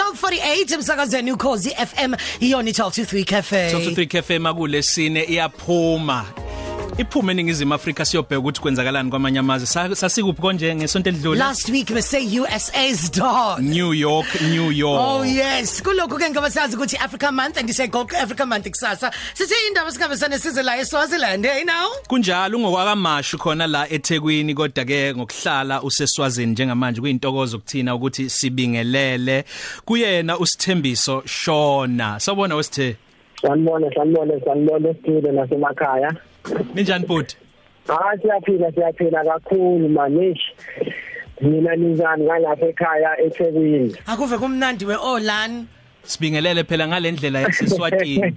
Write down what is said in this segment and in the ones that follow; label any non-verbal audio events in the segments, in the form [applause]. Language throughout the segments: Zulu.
1248 emsakazweni ukhozi FM iyona 123 cafe. 23 cafe makulesine iyaphuma. Iphume eningizimu Afrika siyobheka ukuthi kwenzakalani kwamanye amazwe. Sasikuphi konje ngesonto elidlule? Last week we say USA's dog New York New York. Oh yes. Kuloko ke ngoba sazi ukuthi Africa month and say Gold Africa month kusasa. Sithi indaba singabesane size la eSwaziland hey now? Kunjalo ungokwamashu khona la eThekwini kodwa ke ngokuhlala useswazini njengamanje kuyintokozo kuthina ukuthi sibingelele kuyena usithembiso Shona. Sabona wesithe? Sanibona sanibona sanibona studio nasemakhaya. Ninjani bhuti? Ah siyaphila siyaphila kakhulu manish. Mina ninjani ngalapha ekhaya eThekwini? Akuve kumnandi weOlan. Sibingelele phela ngalendlela yaseswatini.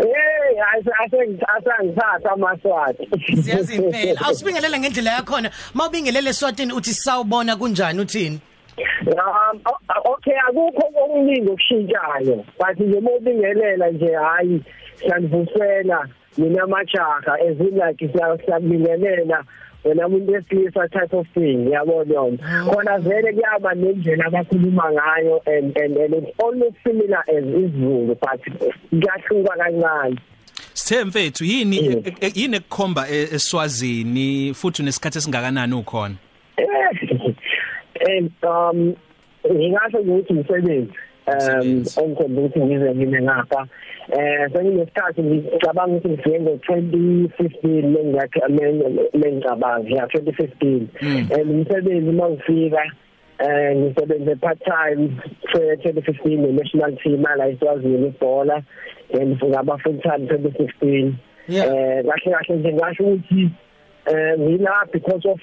Hey, asengithatha amaswati. Siyazimpela. Awusibingelele ngendlela yakho. Mawubingelele eswatini uthi sawubona kunjani uthini? Um okay akukho okuningi okushintshayo. But nje mobingelela nje hayi siyanivusela mina majaha like siyabingelela wena umuntu wesilisa type of thing yabona yona? Khona vele kuyaba nendlela abakhuluma ngayo and and and it's almost similar as isiZulu but kuyahluka kancane. Sithe mfethu yini yini ekukhomba eSwazini futhi unesikhathi esingakanani ukhona? [laughs] And um ngingasho ukuthi umsebenzi. Um ongikhomba ukuthi ngize ngime ngapha. Eh senginesikhathi ngicabanga ukuthi ngifike ngo2015 lengakhe lengicabanga ya 2015 and umsebenzi mawufika eh ngisebenze part time for 2015 ne national team ala iswazini ibhola. And ngaba full time 2016 eh kahle kahle nje ngasho ukuthi eh ngila because of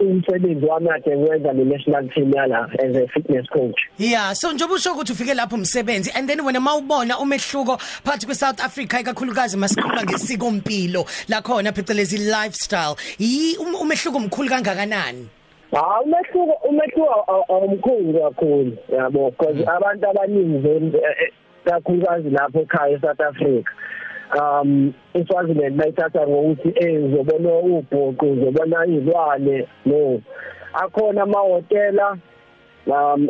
umsebenzi wami ade ngiwenza ne national team yala as a fitness coach. Yeah so njengoba usho ukuthi ufike lapho umsebenzi and then wena mawubona umehluko phakathi kwe South Africa ikakhulukazi masikhuluma ngesiko impilo la khona phecelezi lifestyle yi umehluko omkhulu kangakanani? Ah umehluko umehluko omkhulu kakhulu yabo because abantu abaningi kakhulukazi lapho ekhaya eSouth Africa. Um eSwaziland bayithatha ngokuthi eh uzobona ubhoqo uzobona izilwane no. Akhona amahotela um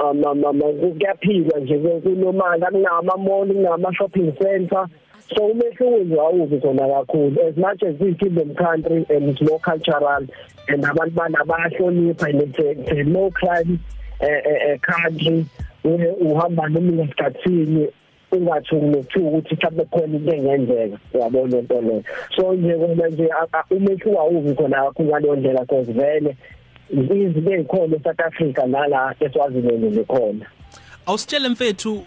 kuyaphilwa nje kunomanda kunama mall kunama shopping center so umehluko nje awuzi khona kakhulu. As much as we kingdom country and it's more cultural and abantu bana bayahlonipha le no crime eh country uhamba noma ngesikhathini ungathi unethuka ukuthi mhlawumbe khona into engenzeka uyabona into leyo? So nje kona nje umehluko awubi khona kakhulu ngaleyo ndlela because vele izinto ezikhona eSouth Africa nala eSwaziland zikhona Awusitshele mfethu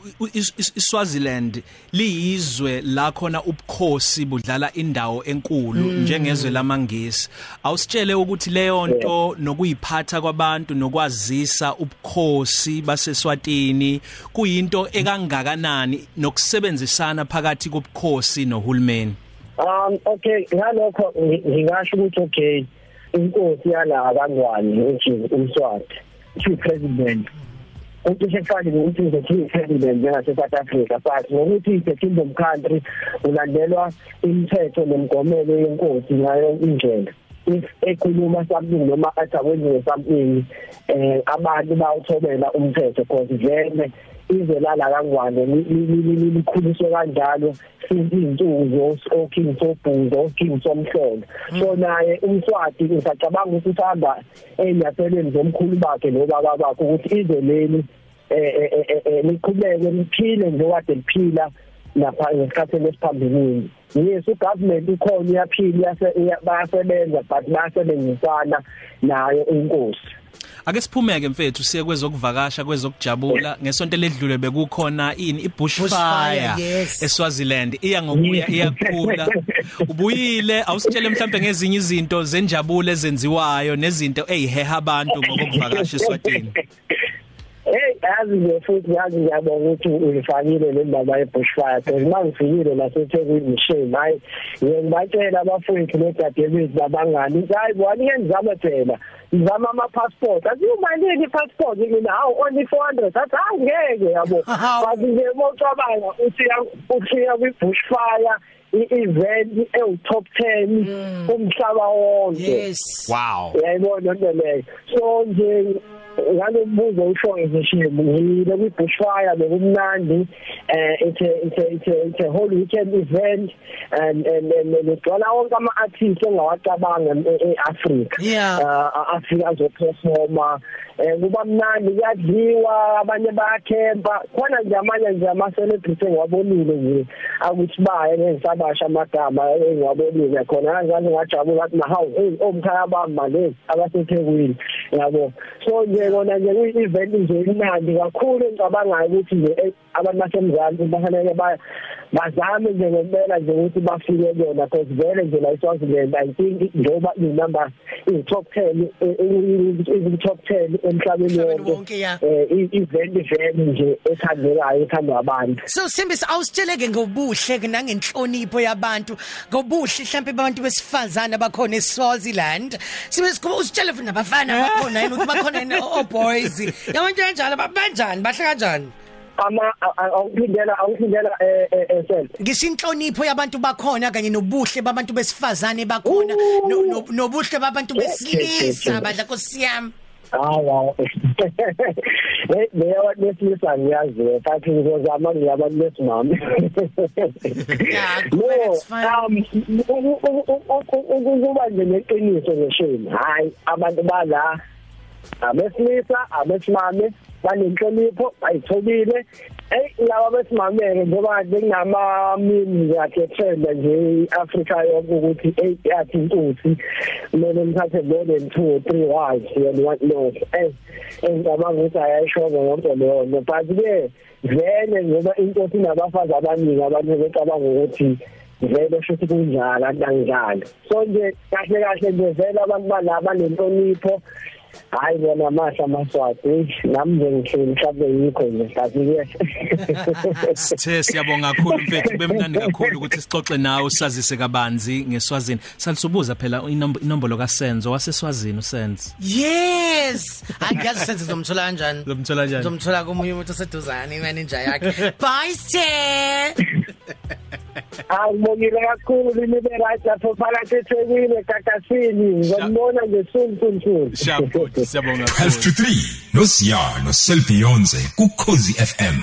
iSwaziland liyizwe la khona ubukhosi budlala indawo enkulu njengezwe lamangisi awusitshele ukuthi leyo nto nokuyiphatha kwabantu nokwazisa ubukhosi baseswatini kuyinto ekangakanani nokusebenzisana phakathi kobukhosi nohulumeni? Um okay ngalokho ngingasho ukuthi okay inkosi yala abangwani which is umswati chief president. Ucishe kufane nokuthi ngizothi president njengase South Africa but ngokuthi the kingdom country ulandelwa imithetho nemigomelo yenkosi ngayo indlela. If ekhuluma something noma athakwenziwe something eh abantu bawuthobela umthetho because vele izelala kangwane likhuliswe kanjalo since izinsuku zoking sobhuzo oking somhlolo. So naye umswati ngisacabanga ukuthi uhamba enyaselweni zomkhulu bakhe nobaba bakhe ukuthi ize leli eh liqhubeke liphile njengokade liphila lapha ngesikhathi lesiphambilini yes ugovernment ukhona uyaphila bayasebenza but bayasebenzisana nayo inkosi. Ake siphumeke mfethu siye kwezokuvakasha kwezokujabula. Ngesonto ledlule bekukhona ini ibushfire yes. eSwaziland. Iya ngokuya iyakhula ubuyile awusitshele mhlambe ngezinye izinto zenjabulo ezenziwayo nezinto eziheha abantu ngokuvakasha eSwatini. Yazi nje futhi yazi ngiyabonga ukuthi ulifakile le ndaba yebushfire because mangifikile laseThekwini shame hayi ngibatshela abafowethu nodadewethu labangani hayi bani ngenzama phela ngizama ama passport athi umalini passport mina hawu only 400 athi angeke yabo. [laughs] Bathi nje mocabanga uthi uthi kwi bushfire i-event ewu top 10 umhlaba wonke. Yes. Wow. Yayibona into leyo. So nje ngalo mbuzo usho ngishilo ngile kwi bushfire bekumnandi eh it's a it's a it's a, it's a whole weekend event and and and ngicela wonke ama artists engawacabanga eAfrica Yeah. uh, afika azoperforma eh kuba mnandi kuyadliwa abanye bayakhempa khona nje amanye nje ama celebrity engiwabonile nje akuthi baye ngisabasha amagama engiwabonile khona kanjani ngajabula athi mahawu hey omkhaya bami manje abasethekwini yabo. So nje kona nje kuyi event nje imnandi kakhulu engicabangayo ukuthi nje eh, abantu basemzansi bafanele ba bazame nje ngempela nje ukuthi bafike kuyona because vele nje la eSwaziland I think njengoba inumber i top 10 i top 10 emhlabeni Emhlabeni wonke, wonke yeah. eh i- event event nje ethandekayo ethandwa abantu. So Simbisi awusitsheleke ngobuhle ke nangenhlonipho yabantu ngobuhle mhlawumbe abantu besifazana bakhona eSwaziland. Simbisi kuba usitshele futhi nabafana bakhona yini? Ukuthi bakhona yini? O boys. Yabantu kanjalo ba- banjani bahle kanjani? Ama a- a- awuphindela awuphindela eh eh eh, sel ngisho inhlonipho yabantu bakhona kanye nobuhle babantu besifazane bakhona no- no- nobuhle babantu besilisa badla nkosiyami hawa. Eh leyo lesilisa ngiyazi futhi ngizozama ngiyabantu besimami Yeah, [laughs] cool, that's fine. um ukuba nje neqiniso ngeshini hayi abantu bala abesilisa abesimame banenhlonipho bayithobile hey laba besimameke njengoba kunama mini yakhe trend nje iAfrica yonke ukuthi hey yathi intuthi kumele mthathe more than 2 or 3 wives and what not eh engicabanga ukuthi ayayisho ngonke leyo no but ke vele ngoba inkosi inabafazi abaningi abantu becabanga ukuthi vele shuthi kunjalo angidlali so nje kahle kahle nje vele abantu balaba nenhlonipho hayi bona masha maswati nami nje ngihleli mhlawumbe yikho nje kathi [laughs] Sithe siyabonga kakhulu mfethu bemnandi kakhulu ukuthi sixoxe nawe sazise kabanzi ngeSwazini. Salisubuza phela inomb- inombolo kaSenzo waseSwazini uSenzo. Yes angiyazi senze zomthola kanjani Zomthola kanjani? zomthola komunye umuntu oseduzane imanager yakhe bye Steph Angibongile kakhulu libe right lapho phakathi eThekwini eGagasini. Ngizombona nje soon soon soon Sharp, siyabonga 12 kakhulu. to 3 noSiyano Selbionze ku Khosi FM